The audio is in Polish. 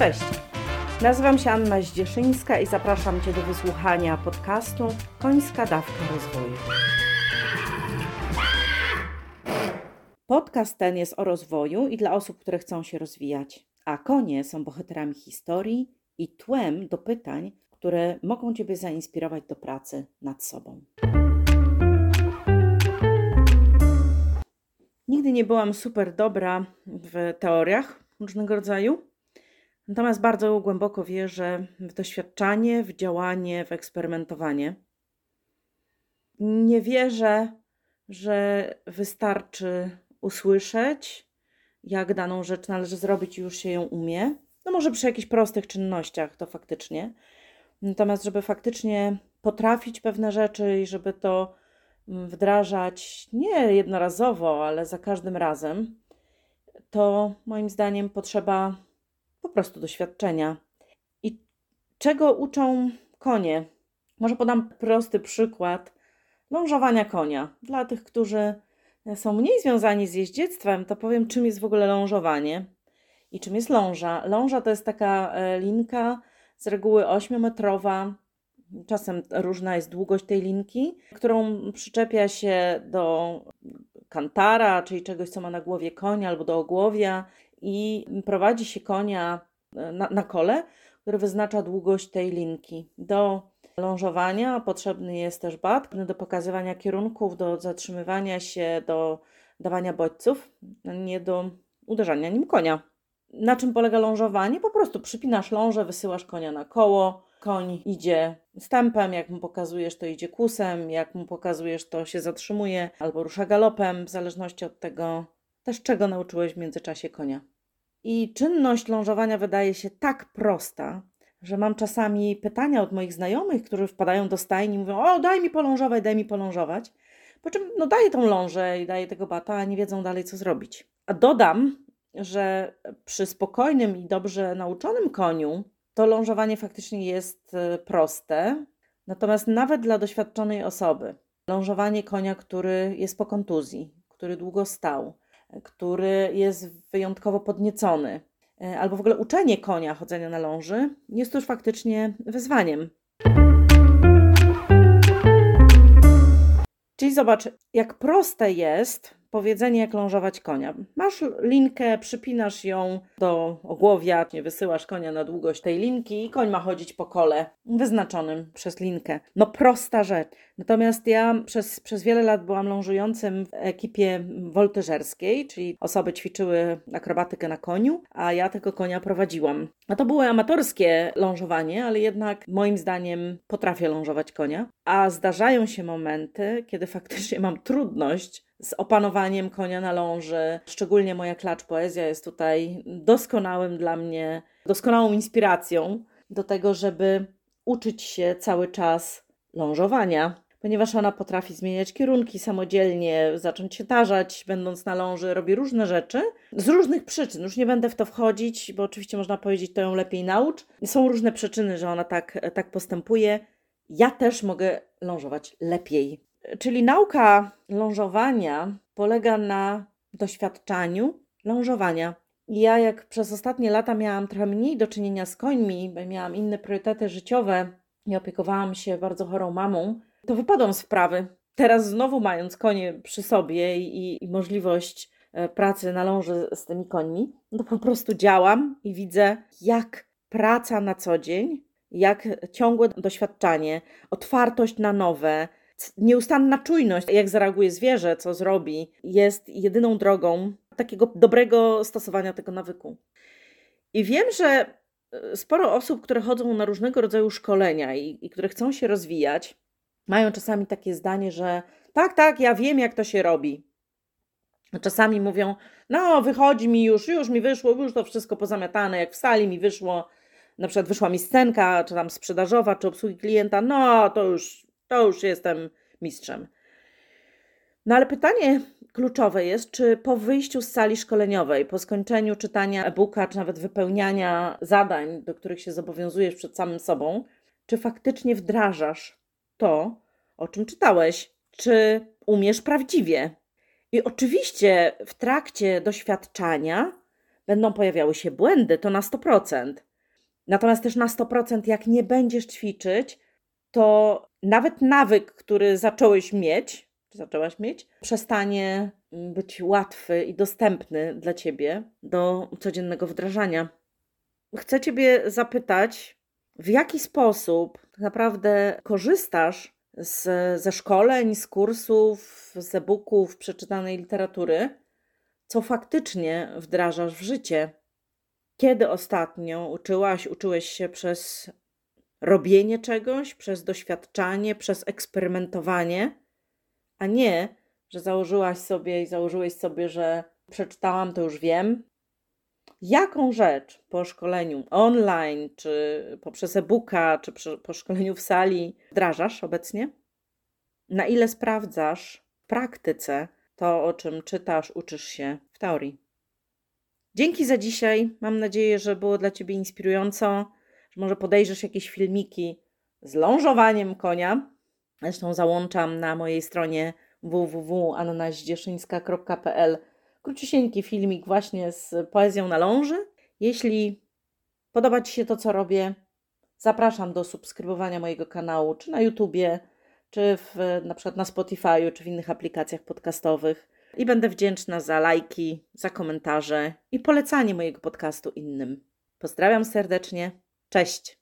Cześć! Nazywam się Anna Zdzieszyńska i zapraszam Cię do wysłuchania podcastu Końska Dawka Rozwoju. Podcast ten jest o rozwoju i dla osób, które chcą się rozwijać, a konie są bohaterami historii i tłem do pytań, które mogą Ciebie zainspirować do pracy nad sobą. Nigdy nie byłam super dobra w teoriach różnego rodzaju, natomiast bardzo głęboko wierzę w doświadczanie, w działanie, w eksperymentowanie. Nie wierzę, że wystarczy usłyszeć, jak daną rzecz należy zrobić i już się ją umie. No może przy jakichś prostych czynnościach to faktycznie. Natomiast, żeby faktycznie potrafić pewne rzeczy i żeby to wdrażać nie jednorazowo, ale za każdym razem, to moim zdaniem potrzeba po prostu doświadczenia. I czego uczą konie? Może podam prosty przykład lążowania konia. Dla tych, którzy są mniej związani z jeździectwem, to powiem, czym jest w ogóle lążowanie i czym jest ląża. Ląża to jest taka e, linka z reguły 8-metrowa, czasem różna jest długość tej linki, którą przyczepia się do kantara, czyli czegoś, co ma na głowie konia albo do ogłowia i prowadzi się konia e, na, na kole, który wyznacza długość tej linki. Do lążowania potrzebny jest też bat, do pokazywania kierunków, do zatrzymywania się, do dawania bodźców, nie do uderzania nim konia. Na czym polega lążowanie? Po prostu przypinasz lążę, wysyłasz konia na koło, koń idzie stępem, jak mu pokazujesz, to idzie kusem, jak mu pokazujesz, to się zatrzymuje albo rusza galopem, w zależności od tego też czego nauczyłeś w międzyczasie konia. I czynność lążowania wydaje się tak prosta, że mam czasami pytania od moich znajomych, którzy wpadają do stajni i mówią: O, daj mi polążować, daj mi polążować. Po czym no, daję tą lążę i daję tego bata, a nie wiedzą dalej, co zrobić. A dodam, że przy spokojnym i dobrze nauczonym koniu to lążowanie faktycznie jest e, proste. Natomiast nawet dla doświadczonej osoby, lążowanie konia, który jest po kontuzji, który długo stał, który jest wyjątkowo podniecony, e, albo w ogóle uczenie konia chodzenia na ląży, jest już faktycznie wyzwaniem. Czyli zobacz, jak proste jest powiedzenie, jak lążować konia. Masz linkę, przypinasz ją do ogłowia, nie wysyłasz konia na długość tej linki i koń ma chodzić po kole wyznaczonym przez linkę. No prosta rzecz. Natomiast ja przez, przez wiele lat byłam lążującym w ekipie woltyżerskiej, czyli osoby ćwiczyły akrobatykę na koniu, a ja tego konia prowadziłam. A to było amatorskie lążowanie, ale jednak moim zdaniem potrafię lążować konia. A zdarzają się momenty, kiedy faktycznie mam trudność z opanowaniem konia na ląży. Szczególnie moja klacz poezja jest tutaj doskonałym dla mnie, doskonałą inspiracją do tego, żeby uczyć się cały czas lążowania, ponieważ ona potrafi zmieniać kierunki samodzielnie, zacząć się tarzać, będąc na ląży, robi różne rzeczy z różnych przyczyn. Już nie będę w to wchodzić, bo oczywiście można powiedzieć, to ją lepiej naucz. Są różne przyczyny, że ona tak, tak postępuje. Ja też mogę lążować lepiej. Czyli nauka lążowania polega na doświadczaniu lążowania. Ja, jak przez ostatnie lata miałam trochę mniej do czynienia z końmi, bo miałam inne priorytety życiowe i opiekowałam się bardzo chorą mamą, to wypadłam z wprawy. Teraz, znowu mając konie przy sobie i, i możliwość e, pracy na ląży z tymi końmi, no po prostu działam i widzę, jak praca na co dzień, jak ciągłe doświadczanie, otwartość na nowe, nieustanna czujność, jak zareaguje zwierzę, co zrobi, jest jedyną drogą takiego dobrego stosowania tego nawyku. I wiem, że e, sporo osób, które chodzą na różnego rodzaju szkolenia i, i które chcą się rozwijać, mają czasami takie zdanie, że tak, tak, ja wiem, jak to się robi. Czasami mówią, no, wychodzi mi już, już mi wyszło, już to wszystko pozamiatane, jak w sali mi wyszło, na przykład wyszła mi scenka, czy tam sprzedażowa, czy obsługi klienta, no, to już to już jestem mistrzem. No ale pytanie kluczowe jest, czy po wyjściu z sali szkoleniowej, po skończeniu czytania e-booka, czy nawet wypełniania zadań, do których się zobowiązujesz przed samym sobą, czy faktycznie wdrażasz to, o czym czytałeś, czy umiesz prawdziwie. I oczywiście w trakcie doświadczania będą pojawiały się błędy, to na 100%. Natomiast też na 100%, jak nie będziesz ćwiczyć, to nawet nawyk, który zacząłeś mieć, czy zaczęłaś mieć, przestanie być łatwy i dostępny dla ciebie do codziennego wdrażania. Chcę Ciebie zapytać, w jaki sposób tak naprawdę korzystasz z, ze szkoleń, z kursów, z e-booków, przeczytanej literatury, co faktycznie wdrażasz w życie. Kiedy ostatnio uczyłaś, uczyłeś się przez robienie czegoś, przez doświadczanie, przez eksperymentowanie, a nie, że założyłaś sobie i założyłeś sobie, że przeczytałam, to już wiem. Jaką rzecz po szkoleniu online, czy poprzez e-booka, czy po szkoleniu w sali wdrażasz obecnie? Na ile sprawdzasz w praktyce to, o czym czytasz, uczysz się w teorii? Dzięki za dzisiaj. Mam nadzieję, że było dla Ciebie inspirująco, że może podejrzysz jakieś filmiki z lążowaniem konia. Zresztą załączam na mojej stronie www.annazdzieszyńska.pl króciusieńki filmik właśnie z poezją na ląży. Jeśli podoba Ci się to, co robię, zapraszam do subskrybowania mojego kanału, czy na YouTubie, czy w, na przykład na Spotify, czy w innych aplikacjach podcastowych. I będę wdzięczna za lajki, za komentarze i polecanie mojego podcastu innym. Pozdrawiam serdecznie. Cześć!